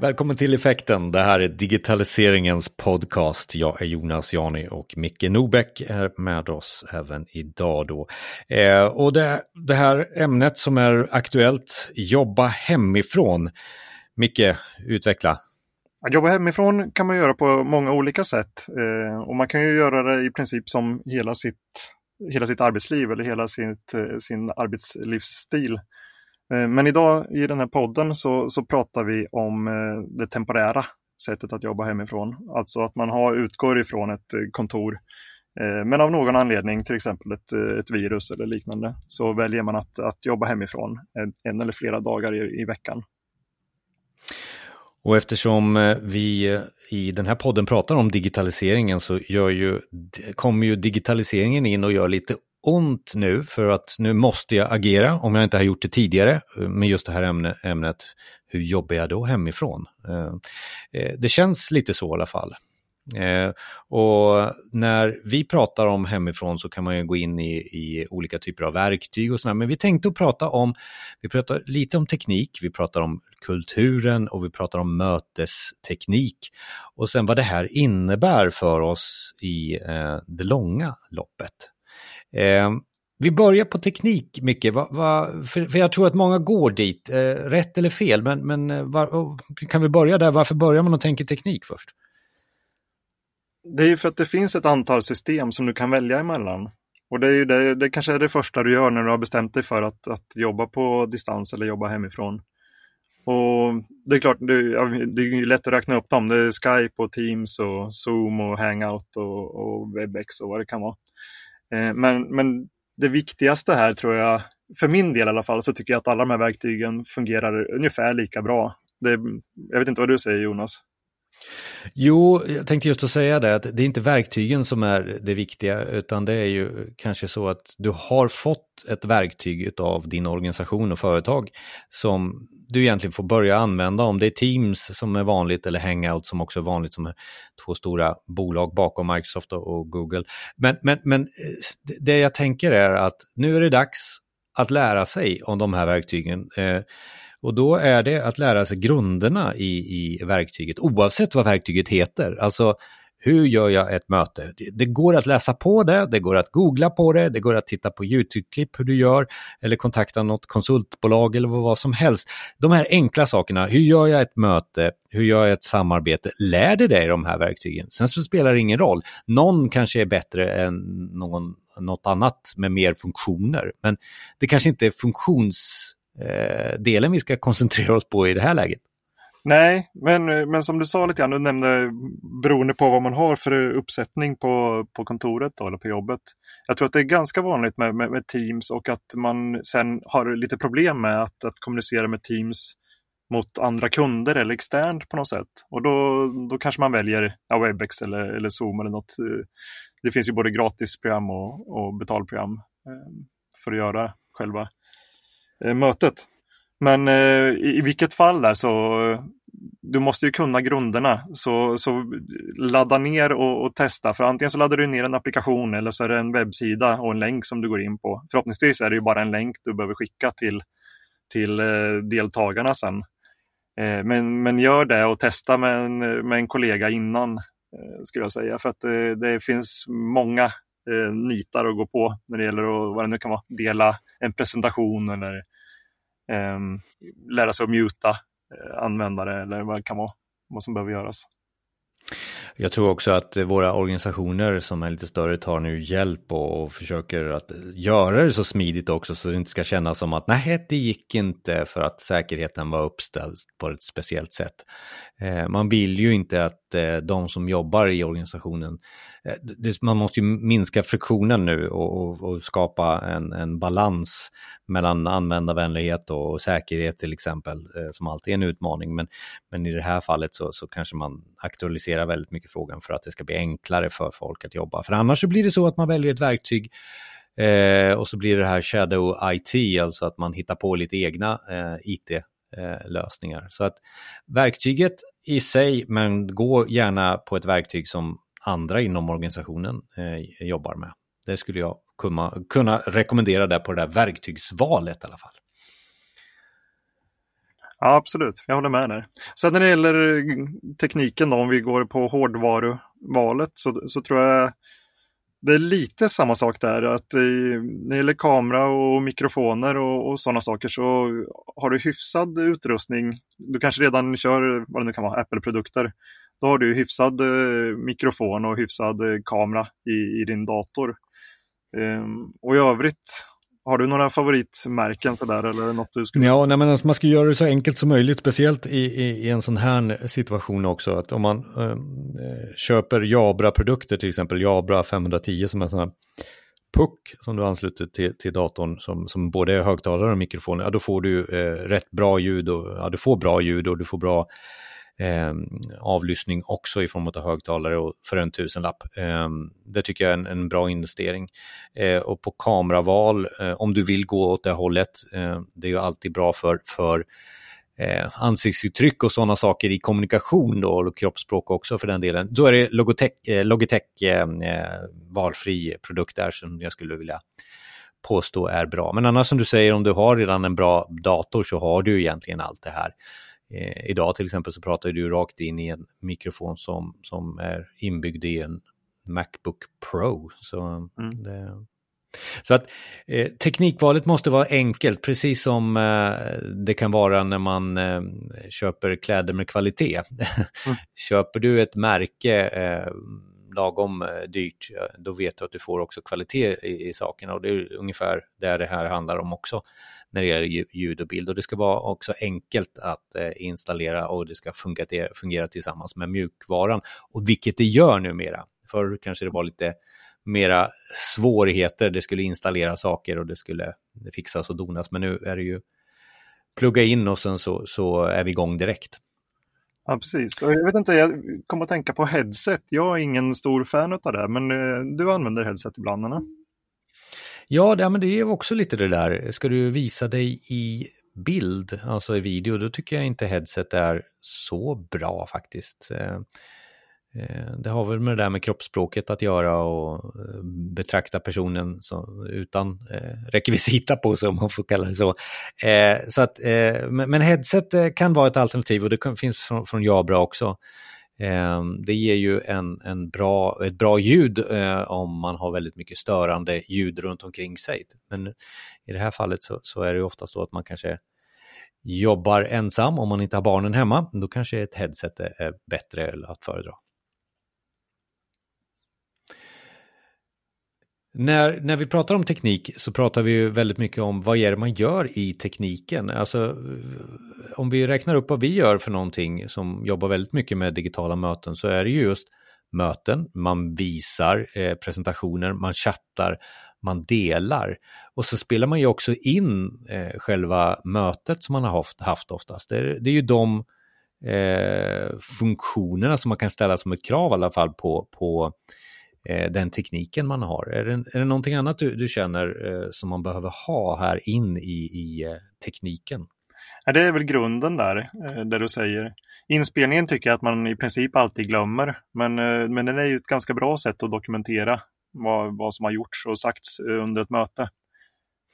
Välkommen till Effekten. Det här är digitaliseringens podcast. Jag är Jonas Jani och Micke Nobäck är med oss även idag. Då. Eh, och det, det, här ämnet som är aktuellt, jobba hemifrån. Micke, utveckla. Att jobba hemifrån kan man göra på många olika sätt. Eh, och man kan ju göra det i princip som hela sitt, hela sitt arbetsliv eller hela sitt, eh, sin arbetslivsstil. Eh, men idag i den här podden så, så pratar vi om eh, det temporära sättet att jobba hemifrån. Alltså att man har, utgår ifrån ett eh, kontor men av någon anledning, till exempel ett, ett virus eller liknande, så väljer man att, att jobba hemifrån en, en eller flera dagar i, i veckan. Och eftersom vi i den här podden pratar om digitaliseringen så gör ju, kommer ju digitaliseringen in och gör lite ont nu för att nu måste jag agera om jag inte har gjort det tidigare eh, med just det här ämne, ämnet. Hur jobbar jag då hemifrån? Eh, eh, det känns lite så i alla fall. Eh, och när vi pratar om hemifrån så kan man ju gå in i, i olika typer av verktyg och sådär. Men vi tänkte att prata om, vi pratar lite om teknik, vi pratar om kulturen och vi pratar om mötesteknik. Och sen vad det här innebär för oss i eh, det långa loppet. Eh, vi börjar på teknik, Micke, va, va, för, för, jag tror att många går dit, eh, rätt eller fel, men, men eh, var, oh, kan vi börja där? Varför börjar man och tänker teknik först? Det är ju för att det finns ett antal system som du kan välja emellan. Och det, är ju det, det kanske är det första du gör när du har bestämt dig för att, att jobba på distans eller jobba hemifrån. Och det är klart, det, det är lätt att räkna upp dem. Det är Skype och Teams och Zoom och Hangout och, och Webex och vad det kan vara. Eh, men, men det viktigaste här tror jag, för min del i alla fall, så tycker jag att alla de här verktygen fungerar ungefär lika bra. Det, jag vet inte vad du säger Jonas? Jo, jag tänkte just att säga det, att det är inte verktygen som är det viktiga, utan det är ju kanske så att du har fått ett verktyg av din organisation och företag som du egentligen får börja använda, om det är Teams som är vanligt eller Hangout som också är vanligt, som är två stora bolag bakom Microsoft och Google. Men, men, men eh, det jag tänker är att nu är det dags att lära sig om de här verktygen. Eh, och då är det att lära sig grunderna i, i verktyget, oavsett vad verktyget heter. Alltså, hur gör jag ett möte? Det går att läsa på det, det går att googla på det, det går att titta på YouTube-klipp hur du gör eller kontakta något konsultbolag eller vad som helst. De här enkla sakerna, hur gör jag ett möte, hur gör jag ett samarbete, lär dig det i de här verktygen. Sen så spelar det ingen roll. Någon kanske är bättre än någon, något annat med mer funktioner, men det kanske inte är funktionsdelen eh, vi ska koncentrera oss på i det här läget. Nej, men, men som du sa lite grann, du nämnde beroende på vad man har för uppsättning på, på kontoret då, eller på jobbet. Jag tror att det är ganska vanligt med, med, med, Teams och att man sen har lite problem med att, att kommunicera med Teams mot andra kunder eller externt på något sätt. Och då, då kanske man väljer ja, Webex eller, eller Zoom eller något. Det finns ju både gratisprogram och, och betalprogram eh, för att göra själva eh, mötet. Men eh, i, i vilket fall där så du måste ju kunna grunderna. Så, så ladda ner och, och, testa. För antingen så laddar du ner en applikation eller så är det en webbsida och en länk som du går in på. Förhoppningsvis är det ju bara en länk du behöver skicka till, till eh, deltagarna sen. Eh, men, men gör det och testa med en, med en kollega innan, eh, skulle jag säga. För att det, det finns många eh, nitar att gå på när det gäller att, vad det nu kan vara, dela en presentation eller eh, Ehm, lära sig att muta eh, användare eller vad det kan vara, vad som behöver göras. Jag tror också att våra organisationer som är lite större tar nu hjälp och försöker att göra det så smidigt också så det inte ska kännas som att nej, det gick inte för att säkerheten var uppställd på ett speciellt sätt. Eh, man vill ju inte att eh, de som jobbar i organisationen, eh, man måste ju minska friktionen nu och, och skapa en, en balans mellan användarvänlighet och säkerhet till exempel, eh, som alltid är en utmaning. Men, men i det här fallet så, så kanske man aktualiserar väldigt mycket frågan för att det ska bli enklare för folk att jobba. För annars så blir det så att man väljer ett verktyg eh, och så blir det här shadow IT, alltså att man hittar på lite egna eh, IT-lösningar. Eh, så att verktyget i sig, men gå gärna på ett verktyg som andra inom organisationen eh, jobbar med. Det skulle jag kunna, kunna rekommendera där på det där verktygsvalet i alla fall. Ja, absolut. Jag håller med där. Sen när det gäller eh, tekniken då, om vi går på hårdvaruvalet så, så tror jag det är lite samma sak där. Att i, när det gäller kamera och mikrofoner och, och sådana saker så har du hyfsad utrustning. Du kanske redan kör vad det nu kan vara, Apple-produkter. Då har du hyfsad eh, mikrofon och hyfsad eh, kamera i, i din dator. Ehm, och i övrigt har du några favoritmärken sådär eller något du skulle... Ja, nej, men alltså, man ska göra det så enkelt som möjligt, speciellt i, i, i en sån här situation också. Att om man ehm, eh, köper Jabra-produkter, till exempel Jabra 510 som är en sån här puck som du ansluter till, till datorn som, som både är högtalare och mikrofon, ja då får du eh, rätt bra ljud och ja, du får bra ljud och du får bra eh, avlyssning också i form av högtalare och för en tusenlapp. Eh, det tycker jag är en, en bra investering. Eh, och på kameraval, eh, om du vill gå åt det hållet, eh, det är ju alltid bra för, för eh, ansiktsuttryck och sådana saker i kommunikation då, och kroppsspråk också för den delen. Då är det Logitech, eh, Logitech ehm, eh, valfri produkt där som jag skulle vilja påstå är bra. Men annars som du säger, om du har redan en bra dator så har du egentligen allt det här. Eh, idag till exempel så pratar du rakt in i en mikrofon som, som är inbyggd i en Macbook Pro. Så, mm. det, så att eh, teknikvalet måste vara enkelt, precis som eh, det kan vara när man eh, köper kläder med kvalitet. Mm. Köper du ett märke eh, lagom eh, dyrt, då vet du att du får också kvalitet i, i sakerna och det är ungefär där det här handlar om också när det gäller ljud och bild. Och det ska vara också enkelt att eh, installera och det ska fungera, fungera tillsammans med mjukvaran. Och vilket det gör numera. Förr kanske det var lite mera svårigheter, det skulle installera saker och det skulle fixas och donas. Men nu är det ju plugga in och sen så, så är vi igång direkt. Ja, precis. Och jag vet inte, jag kommer att tänka på headset. Jag är ingen stor fan av det, men eh, du använder headset ibland, eller? Ja, det, men det är också lite det där, ska du visa dig i bild, alltså i video, då tycker jag inte headset är så bra faktiskt. Eh, Eh, det har väl med det där med kroppsspråket att göra och eh, betrakta personen utan eh, rekvisita på sig om man får kalla det så. så att, men headset kan vara ett alternativ och det finns från, från Jabra också. Det ger ju en, en bra, ett bra ljud eh, om man har väldigt mycket störande ljud runt omkring sig. Men i det här fallet så, så är det ofta så att man kanske jobbar ensam om man inte har barnen hemma. Då kanske ett headset är bättre att föredra. När, när vi pratar om teknik så pratar vi ju väldigt mycket om vad är det man gör i tekniken. Alltså om vi räknar upp vad vi gör för någonting som jobbar väldigt mycket med digitala möten så är det ju just möten, man visar eh, presentationer, man chattar, man delar. Och så spelar man ju också in eh, själva mötet som man har haft, haft oftast. Det är, det är ju de eh, funktionerna som man kan ställa som ett krav i alla fall på, på Eh, den tekniken man har. Är det, är det någonting annat du, du känner eh, som man behöver ha här in i, i eh, tekniken? Ja, det är väl grunden där, eh, där du säger. Inspelningen tycker jag att man i princip alltid glömmer, men, eh, men den är ju ett ganska bra sätt att dokumentera vad, vad som har gjorts och sagts eh, under ett möte.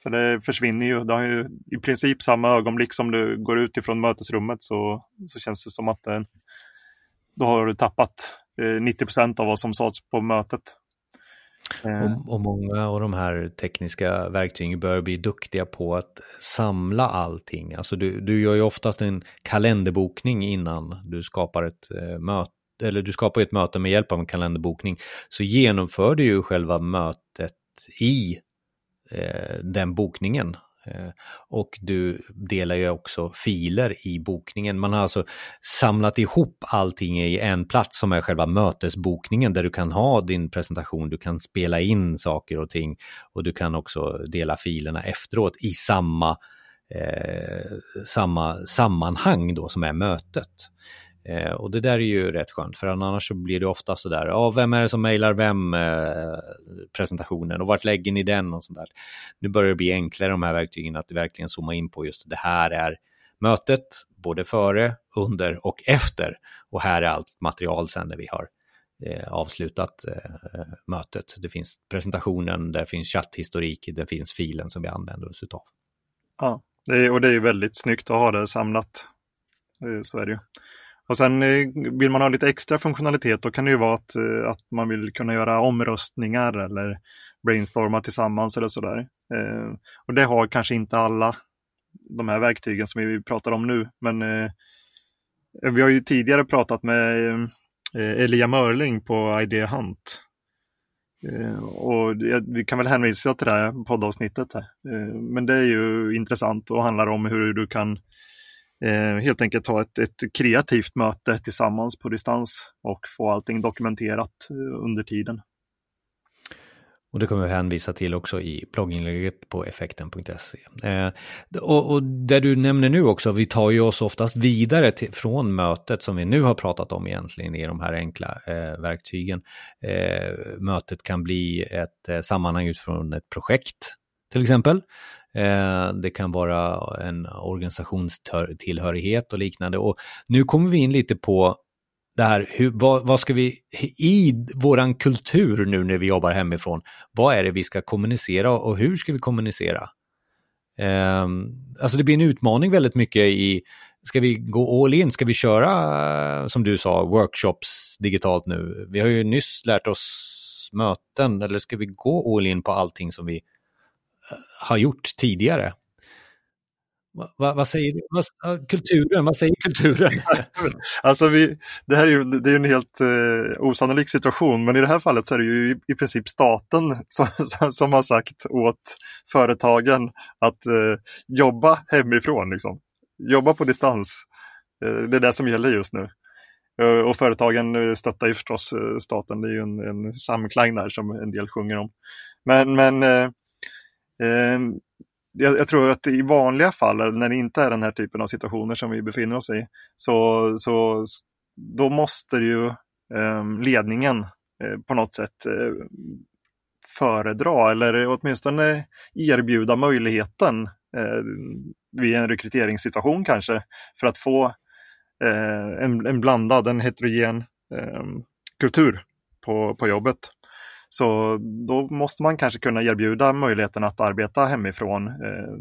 För det försvinner ju, det har ju i princip samma ögonblick som du går ut ifrån mötesrummet så, så känns det som att det, då har du tappat Eh, 90 procent av vad som sades på mötet. Eh. Och, och, många av de här tekniska verktygen bör bli duktiga på att samla allting. Alltså du, du gör ju oftast en kalenderbokning innan du skapar ett eh, möte eller du skapar ett möte med hjälp av en kalenderbokning, så genomför du ju själva mötet i eh, den bokningen. Eh, och du delar ju också filer i bokningen. Man har alltså samlat ihop allting i en plats som är själva mötesbokningen där du kan ha din presentation, du kan spela in saker och ting och du kan också dela filerna efteråt i samma, eh, samma sammanhang då som är mötet. Eh, och det där är ju rätt skönt, för annars så blir det ofta så där, ja, vem är det som mejlar vem eh, presentationen och vart lägger ni den och sånt där. Nu börjar det bli enklare de här verktygen att verkligen zooma in på just det här är mötet, både före, under och efter. Och här är allt material sen när vi har eh, avslutat eh, mötet. Det finns presentationen, där finns chatthistorik, det finns filen som vi använder oss utav. Ja, det är, och det är väldigt snyggt att ha det samlat eh, Så är det ju. Och sen eh, vill man ha lite extra funktionalitet, då kan det ju vara att, eh, att man vill kunna göra omröstningar eller brainstorma tillsammans eller sådär. Eh, och det har kanske inte alla de här verktygen som vi pratar om nu, men vi har ju tidigare pratat med Elia Mörling på Idea Hunt och vi kan väl hänvisa till det här poddavsnittet. Här. Men det är ju intressant och handlar om hur du kan eh, helt enkelt ha ett, ett kreativt möte tillsammans på distans och få allting dokumenterat eh, under tiden. Och det kommer vi hänvisa till också i blogginlägget på effekten.se. Eh, och, och det du nämner nu också, vi tar ju oss oftast vidare till, från mötet som vi nu har pratat om egentligen i de här enkla eh, verktygen. Eh, mötet kan bli ett eh, sammanhang utifrån ett projekt till exempel. Eh, det kan vara en organisationstillhörighet och liknande. Och nu kommer vi in lite på det här, hur, vad, vad, ska vi, i våran kultur nu när vi jobbar hemifrån, vad är det vi ska kommunicera och hur ska vi kommunicera? Ehm, alltså det blir en utmaning väldigt mycket i, ska vi gå all in, ska vi köra, som du sa, workshops digitalt nu? Vi har ju nyss lärt oss möten, eller ska vi gå all in på allting som vi har gjort tidigare? Va, vad säger vad, kulturen? Vad säger kulturen? alltså vi, det här är ju det är en helt eh, osannolik situation, men i det här fallet så är det ju i, i princip staten som, som, har sagt åt företagen att eh, jobba hemifrån. Liksom. Jobba på distans. Eh, det är det som gäller just nu. Eh, och företagen eh, stöttar ju förstås eh, staten, det är ju en, en samklang där som en del sjunger om. Men, men eh, Ehm, jag, jag, tror att i vanliga fall, när det inte är den här typen av situationer som vi befinner oss i, så, så då måste ju eh, ledningen eh, på något sätt eh, föredra eller åtminstone erbjuda möjligheten eh, vid en rekryteringssituation kanske för att få eh, en, en blandad, en heterogen ehm, kultur på, på jobbet. Så då måste man kanske kunna erbjuda möjligheten att arbeta hemifrån. Eh,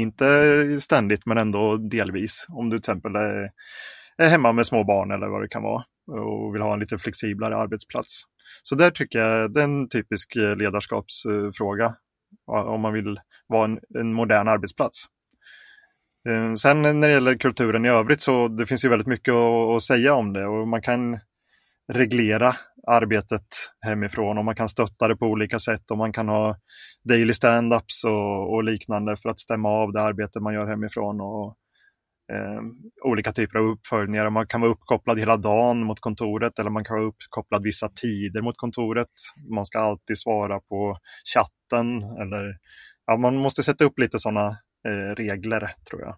inte ständigt men ändå delvis. Om du till exempel är, är hemma med små barn eller vad det kan vara och vill ha en lite flexiblare arbetsplats. Så där tycker jag det är en typisk eh, ledarskapsfråga om man vill vara en, en modern arbetsplats. Eh, sen när det gäller kulturen i övrigt så det finns ju väldigt mycket att, att säga om det och man kan reglera arbetet hemifrån och man kan stötta det på olika sätt och man kan ha daily stand-ups och, och, liknande för att stämma av det arbete man gör hemifrån och eh, olika typer av uppföljningar. Man kan vara uppkopplad hela dagen mot kontoret eller man kan vara uppkopplad vissa tider mot kontoret. Man ska alltid svara på chatten eller ja, man måste sätta upp lite sådana eh, regler tror jag.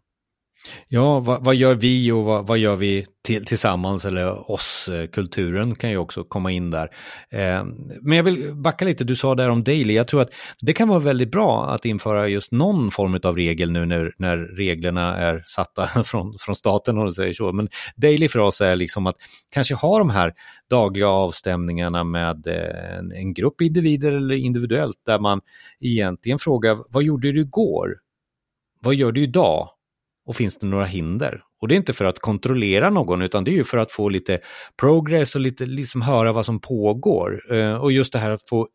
Ja, vad, vad, gör vi och vad, vad gör vi till, tillsammans eller oss, eh, kulturen kan ju också komma in där. Eh, men jag vill backa lite, du sa där om daily. Jag tror att det kan vara väldigt bra att införa just någon form av regel nu när, när reglerna är satta från, från staten om du säger så. Men daily för oss är liksom att kanske ha de här dagliga avstämningarna med eh, en, en grupp individer eller individuellt där man egentligen frågar vad gjorde du igår? Vad gör du idag? Och finns det några hinder? Och det är inte för att kontrollera någon utan det är ju för att få lite progress och lite liksom höra vad som pågår. Eh, och just det här att få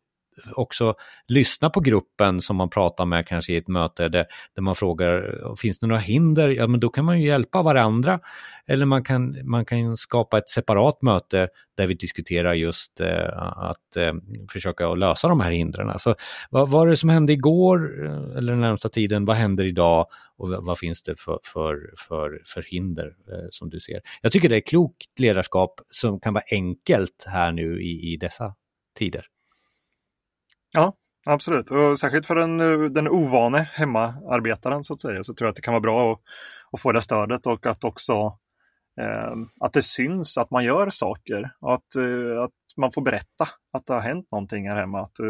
också lyssna på gruppen som man pratar med kanske i ett möte där, där man frågar finns det några hinder? Ja men då kan man ju hjälpa varandra. Eller man kan, man kan skapa ett separat möte där vi diskuterar just eh, att eh, försöka lösa de här hindren. Alltså, Så vad var det som hände igår eh, eller den närmsta tiden? Vad händer idag och vad finns det för, för, för, för hinder eh, som du ser? Jag tycker det är klokt ledarskap som kan vara enkelt här nu i, i dessa tider. Ja, absolut. Och särskilt för den, eh, den ovane hemmaarbetaren så att säga så tror jag att det kan vara bra att, att få det stödet och att också eh, att det syns att man gör saker och att, eh, att man får berätta att det har hänt någonting här hemma. Att eh,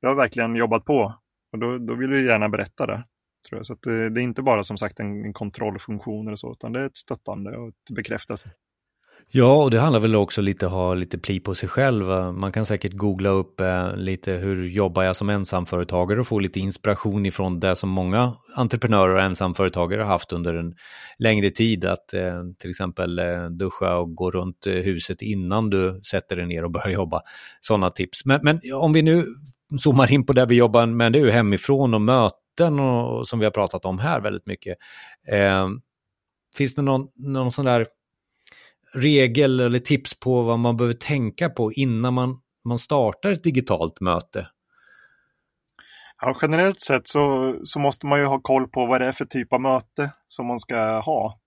du har verkligen jobbat på och då, då vill du gärna berätta det. Tror jag. Så det, det, är inte bara som sagt en, en kontrollfunktion eller så, utan det är ett stöttande och ett bekräftelse. Ja, och det handlar väl också lite om att ha lite pli på sig själv. Man kan säkert googla upp eh, lite hur jobbar jag som ensamföretagare och få lite inspiration ifrån det som många entreprenörer och ensamföretagare har haft under en längre tid. Att eh, till exempel eh, duscha och gå runt eh, huset innan du sätter dig ner och börjar jobba. Sådana tips. Men, men om vi nu zoomar in på det vi jobbar med, nu, hemifrån och möten och, och som vi har pratat om här väldigt mycket. Eh, finns det någon, någon sån där regel eller tips på vad man behöver tänka på innan man, man startar ett digitalt möte? Ja, generellt sett så, så måste man ju ha koll på vad det är för typ av möte som man ska ha.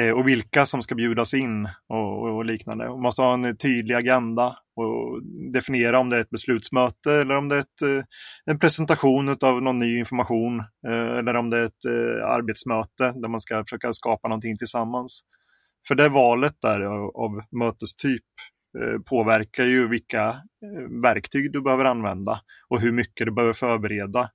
Eh, och vilka som ska bjudas in och, och, liknande. Man måste ha en tydlig agenda och definiera om det är ett beslutsmöte eller om det är ett, eh, en presentation av någon ny information eh, eller om det är ett eh, arbetsmöte där man ska försöka skapa någonting tillsammans. För det valet där av, av mötestyp eh, påverkar ju vilka eh, verktyg du behöver använda och hur mycket du behöver förbereda.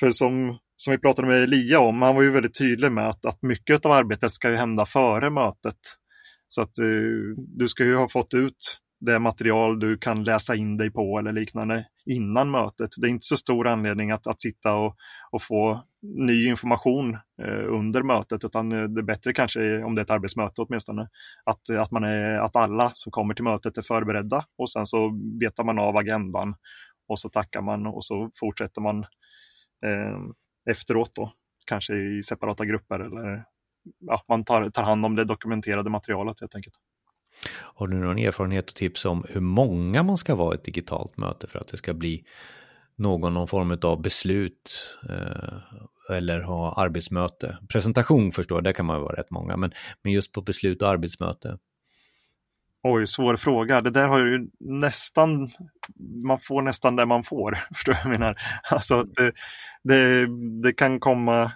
För som, som vi pratade med Elia om, han var ju väldigt tydlig med att, att mycket av arbetet ska ju hända före mötet. Så att eh, du ska ju ha fått ut det material du kan läsa in dig på eller liknande innan mötet. Det är inte så stor anledning att, att sitta och, och få ny information eh, under mötet, utan eh, det är bättre kanske om det är ett arbetsmöte åtminstone, att, att, man är, att alla som kommer till mötet är förberedda och sen så betar man av agendan och så tackar man och så fortsätter man eh, efteråt då, kanske i separata grupper eller ja, man tar, tar hand om det dokumenterade materialet helt enkelt. Har du någon erfarenhet och tips om hur många man ska vara i ett digitalt möte för att det ska bli någon, någon form av beslut eh, eller ha arbetsmöte? Presentation förstår jag, där kan man vara rätt många, men, men just på beslut och arbetsmöte. Oj, svår fråga. Det där har ju nästan, man får nästan det man får, förstår jag menar. Alltså, det, det, det kan komma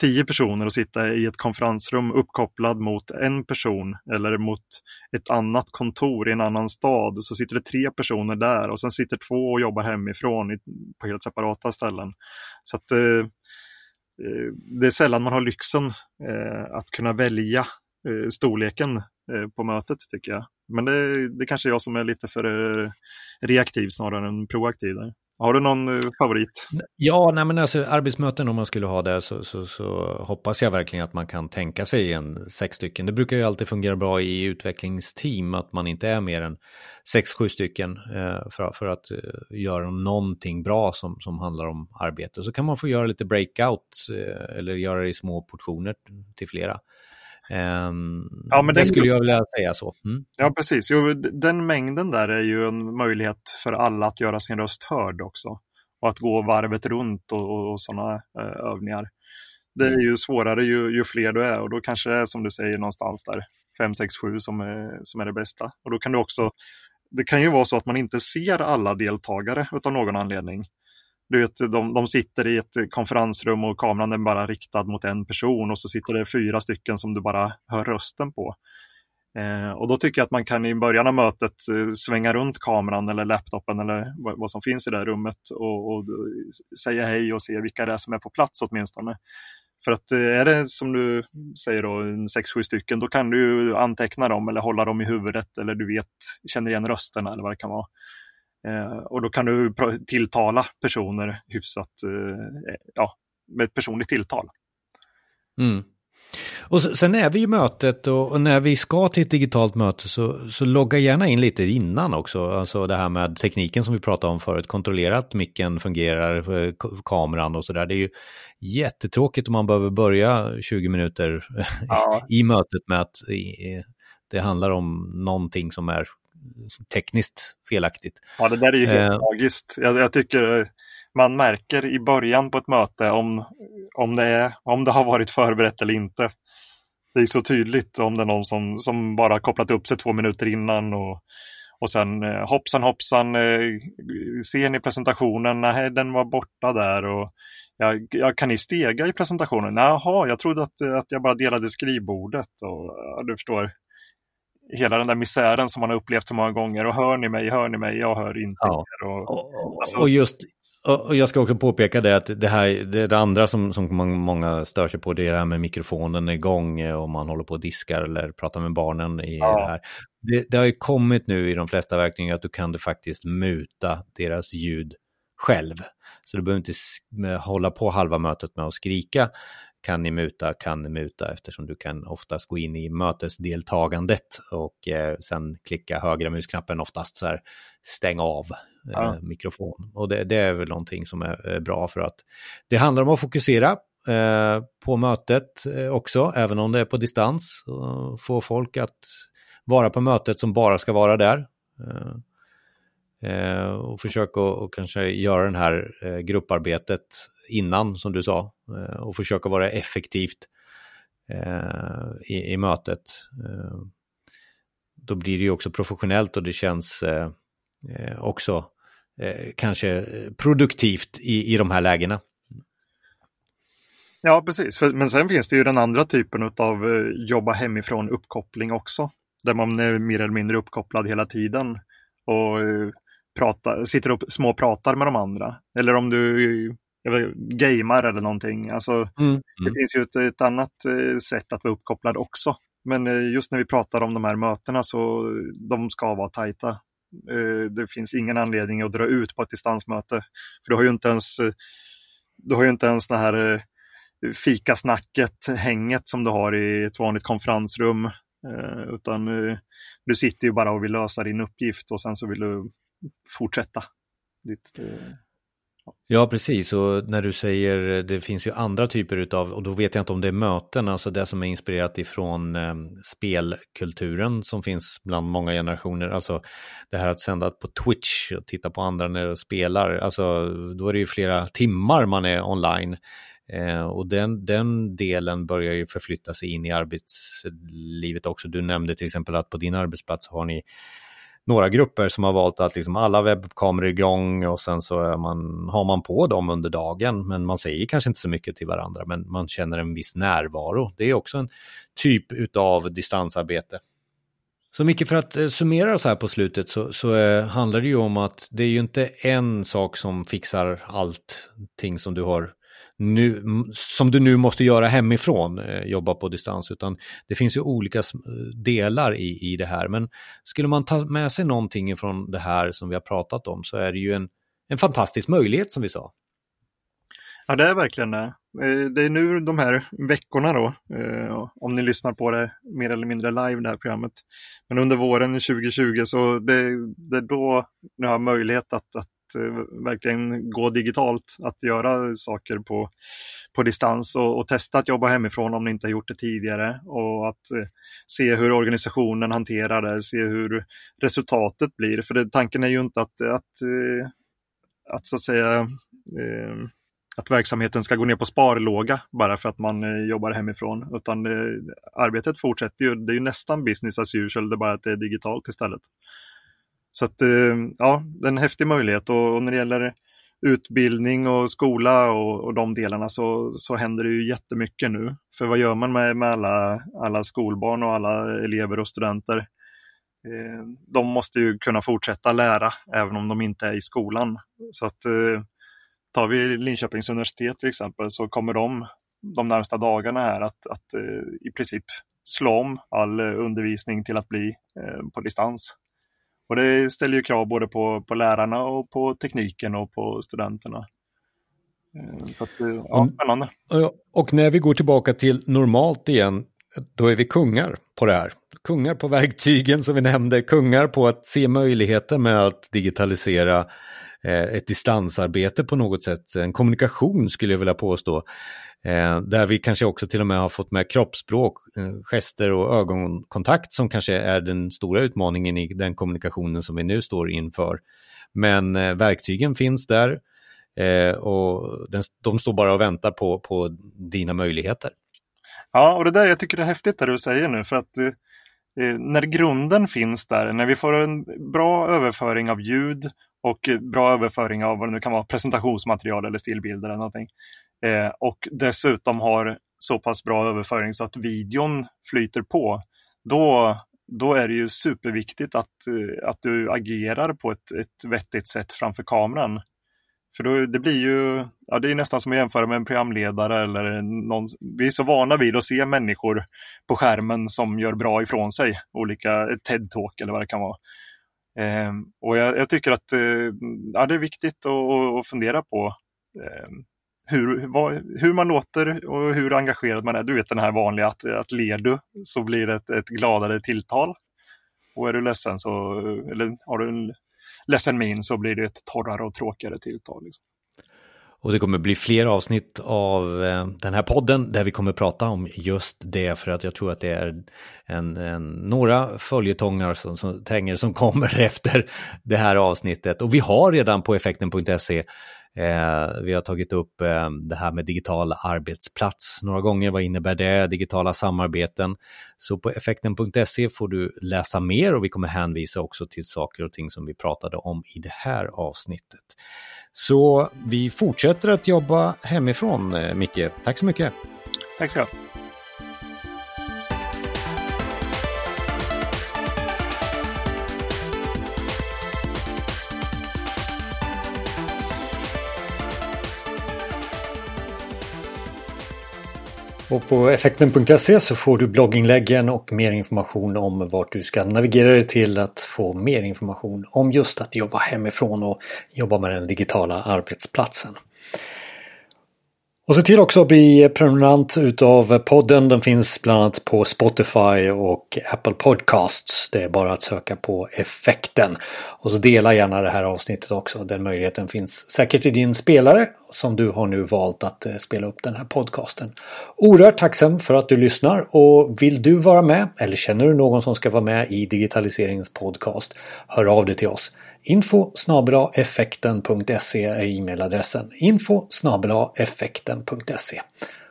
tio personer och sitta i ett konferensrum uppkopplad mot en person eller mot ett annat kontor i en annan stad. Så sitter det tre personer där och sen sitter två och jobbar hemifrån på helt separata ställen. Så att, eh, eh, det är sällan man har lyxen eh, att kunna välja eh, storleken eh, på mötet tycker jag. Men det, det kanske är jag som är lite för eh, reaktiv snarare än proaktiv. Där. Har du någon eh, favorit? Ja, nej men alltså arbetsmöten om man skulle ha det så, så, så, hoppas jag verkligen att man kan tänka sig en sex stycken. Det brukar ju alltid fungera bra i utvecklingsteam att man inte är mer än sex, sju stycken eh, för, för att eh, göra någonting bra som, som handlar om arbete. Så kan man få göra lite breakout eh, eller göra det i små portioner till flera. Um, ja, men det skulle jag vilja säga så. Mm. Ja, precis. Jo, den mängden där är ju en möjlighet för alla att göra sin röst hörd också. Och att gå varvet runt och, och, och sådana eh, övningar. Det är ju svårare ju, ju, fler du är och då kanske det är som du säger någonstans där 5, 6, 7 som är, som är det bästa. Och då kan du också, det kan ju vara så att man inte ser alla deltagare av någon anledning. Du vet, de, de sitter i ett konferensrum och kameran är bara riktad mot en person och så sitter det fyra stycken som du bara hör rösten på. Eh, och då tycker jag att man kan i början av mötet eh, svänga runt kameran eller laptopen eller vad, vad som finns i det rummet och, och, säga hej och se vilka det är som är på plats åtminstone. För att eh, är det som du säger då, en sex, sju stycken, då kan du anteckna dem eller hålla dem i huvudet eller du vet, känner igen rösterna eller vad det kan vara. Eh, och då kan du tilltala personer hyfsat, eh, ja, med ett personligt tilltal. Mm. Och sen är vi i mötet och, när vi ska till ett digitalt möte så, så logga gärna in lite innan också. Alltså det här med tekniken som vi pratade om förut, kontrollera att micken fungerar, eh, kameran och sådär. Det är ju jättetråkigt om man behöver börja 20 minuter ja. i mötet med att det handlar om någonting som är tekniskt felaktigt. Ja, det där är ju helt eh. magiskt. Jag, jag, tycker man märker i början på ett möte om, om, det är, om det har varit förberett eller inte. Det är så tydligt om det är någon som, som bara kopplat upp sig två minuter innan och, och sen eh, hoppsan hoppsan, eh, ser ni presentationen? Nej, den var borta där. Och, ja, ja, kan ni stega i presentationen? Jaha, jag trodde att, att jag bara delade skrivbordet. Och, ja, du förstår, hela den där misären som man har upplevt så många gånger. Och hör ni mig, hör ni mig, jag hör inte ja. er. Och, och, alltså... och, just Och jag ska också påpeka det att det här, det, det andra som, som många stör sig på, det är det här med mikrofonen igång eh, och man håller på och diskar eller pratar med barnen i ja. det här. Det, det, har ju kommit nu i de flesta verktyg att du kan faktiskt muta deras ljud själv. Så du behöver inte hålla på halva mötet med att skrika. Kan ni muta, kan ni muta eftersom du kan oftast gå in i mötesdeltagandet och eh, sen klicka högra musknappen oftast så här stäng av eh, ja. mikrofon. Och det, det, är väl någonting som är, bra för att det handlar om att fokusera eh, på mötet eh, också, även om det är på distans. Få folk att vara på mötet som bara ska vara där. Eh, och och försöka och kanske göra det här eh, grupparbetet innan, som du sa, eh, och försöka vara effektivt eh, i, i, mötet. Eh, då blir det ju också professionellt och det känns eh, eh också eh, kanske produktivt i, i de här lägena. Ja, precis. Men sen finns det ju den andra typen av eh, jobba hemifrån uppkoppling också. Där man är mer eller mindre uppkopplad hela tiden. Och pratar, sitter och småpratar med de andra. Eller om du vet, gamer eller någonting. Alltså, mm. Mm. Det finns ju ett, ett annat eh, sätt att vara uppkopplad också. Men eh, just när vi pratar om de här mötena så de ska vara tajta. Eh, det finns ingen anledning att dra ut på ett distansmöte. För du har ju inte ens, du har ju inte ens det här fikasnacket, hänget som du har i ett vanligt konferensrum. Utan du sitter ju bara och vill lösa din uppgift och sen så vill du fortsätta. Ditt, ja. Ja, precis. Och när du säger, det finns ju andra typer utav, och då vet jag inte om det är möten, alltså det som är inspirerat ifrån eh, spelkulturen som finns bland många generationer. Alltså det här att sända på Twitch och titta på andra när de spelar, alltså då är det ju flera timmar man är online. Eh, och den, den delen börjar ju förflytta sig in i arbetslivet också. Du nämnde till exempel att på din arbetsplats har ni några grupper som har valt att liksom alla webbkameror igång och sen så man, har man på dem under dagen. Men man säger kanske inte så mycket till varandra, men man känner en viss närvaro. Det är också en typ av distansarbete. Så mycket för att eh, summera så här på slutet så, så eh, handlar det ju om att det är ju inte en sak som fixar allting som du har nu, som du nu måste göra hemifrån, eh, jobba på distans, utan det finns ju olika eh, delar i, i det här. Men skulle man ta med sig någonting från det här som vi har pratat om så är det ju en, en fantastisk möjlighet som vi sa. Ja, det är verkligen det. Eh, det är nu de här veckorna då, om ni lyssnar på det mer eller mindre live, det här programmet. Men under våren 2020 så det, det är då ni har möjlighet att, att Eh, verkligen gå digitalt, att göra saker på, på distans och, och, testa att jobba hemifrån om ni inte har gjort det tidigare och att eh, se hur organisationen hanterar det, se hur resultatet blir. För det, tanken är ju inte att, att, eh, att så att säga att verksamheten ska gå ner på sparlåga bara för att man jobbar hemifrån, utan arbetet fortsätter ju. Det är ju nästan business as usual, det är bara att det är digitalt istället. Så att, eh, ja, det är en häftig möjlighet och, när det gäller utbildning och skola och, och de delarna så, så händer det ju jättemycket nu. För vad gör man med, med alla, alla skolbarn och alla elever och studenter? Eh, de måste ju kunna fortsätta lära även om de inte är i skolan. Så att eh, tar vi Linköpings universitet till exempel så kommer de de närmsta dagarna här att, att i princip slå om all undervisning till att bli på distans. Och det ställer ju krav både på, på lärarna och på tekniken och på studenterna. Eh, så att, eh, ja, spännande. Och när vi går tillbaka till normalt igen, då är vi kungar på det här. Kungar på verktygen som vi nämnde, kungar på att se möjligheter med att digitalisera eh, ett distansarbete på något sätt, en kommunikation skulle jag vilja påstå. Eh, där vi kanske också till och med har fått med kroppsspråk, eh, gester och ögonkontakt som kanske är den stora utmaningen i den kommunikationen som vi nu står inför. Men eh, verktygen finns där eh, och den, de står bara och väntar på, på dina möjligheter. Ja, och det där jag tycker det är häftigt det du säger nu för att eh, eh när grunden finns där, när vi får en bra överföring av ljud och eh, bra överföring av vad det nu kan vara, presentationsmaterial eller stillbilder eller någonting, eh, och dessutom har så pass bra överföring så att videon flyter på, då, då är det ju superviktigt att, eh, att du agerar på ett, ett vettigt sätt framför kameran. För då, det blir ju, ja det är nästan som att jämföra med en programledare eller någon. Vi är så vana vid att se människor på skärmen som gör bra ifrån sig. Olika eh, TED-talk eller vad det kan vara. Eh, och jag, jag, tycker att eh, ja, det är viktigt att, att fundera på eh, hur, vad, hur man låter och hur engagerad man är. Du vet den här vanliga att, att ler du så blir det ett, ett gladare tilltal. Och är du ledsen så, eller har du en ledsen min så blir det ett torrare och tråkigare tilltal. Liksom. Och det kommer bli fler avsnitt av eh, den här podden där vi kommer prata om just det för att jag tror att det är en, en några följetongar som, som, tänger som kommer efter det här avsnittet. Och vi har redan på effekten.se Eh, vi har tagit upp eh, det här med digital arbetsplats några gånger. Vad innebär det? Digitala samarbeten. Så på effekten.se får du läsa mer och vi kommer hänvisa också till saker och ting som vi pratade om i det här avsnittet. Så vi fortsätter att jobba hemifrån, eh, Micke. Tack så mycket. Tack så mycket. Och på effekten.se så får du blogginläggen och mer information om vart du ska navigera dig till att få mer information om just att jobba hemifrån och jobba med den digitala arbetsplatsen. Och se till också att bli prenumerant utav podden. Den finns bland annat på Spotify och Apple Podcasts. Det är bara att söka på effekten. Och så dela gärna det här avsnittet också. Den möjligheten finns säkert i din spelare som du har nu valt att eh, spela upp den här podcasten. Oerhört tacksam för att du lyssnar och vill du vara med eller känner du någon som ska vara med i digitaliseringens podcast? Hör av dig till oss. Info effekten.se är e-mailadressen. Info effekten.se.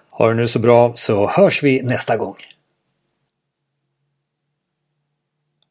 Ha det nu så bra så hörs vi nästa gång.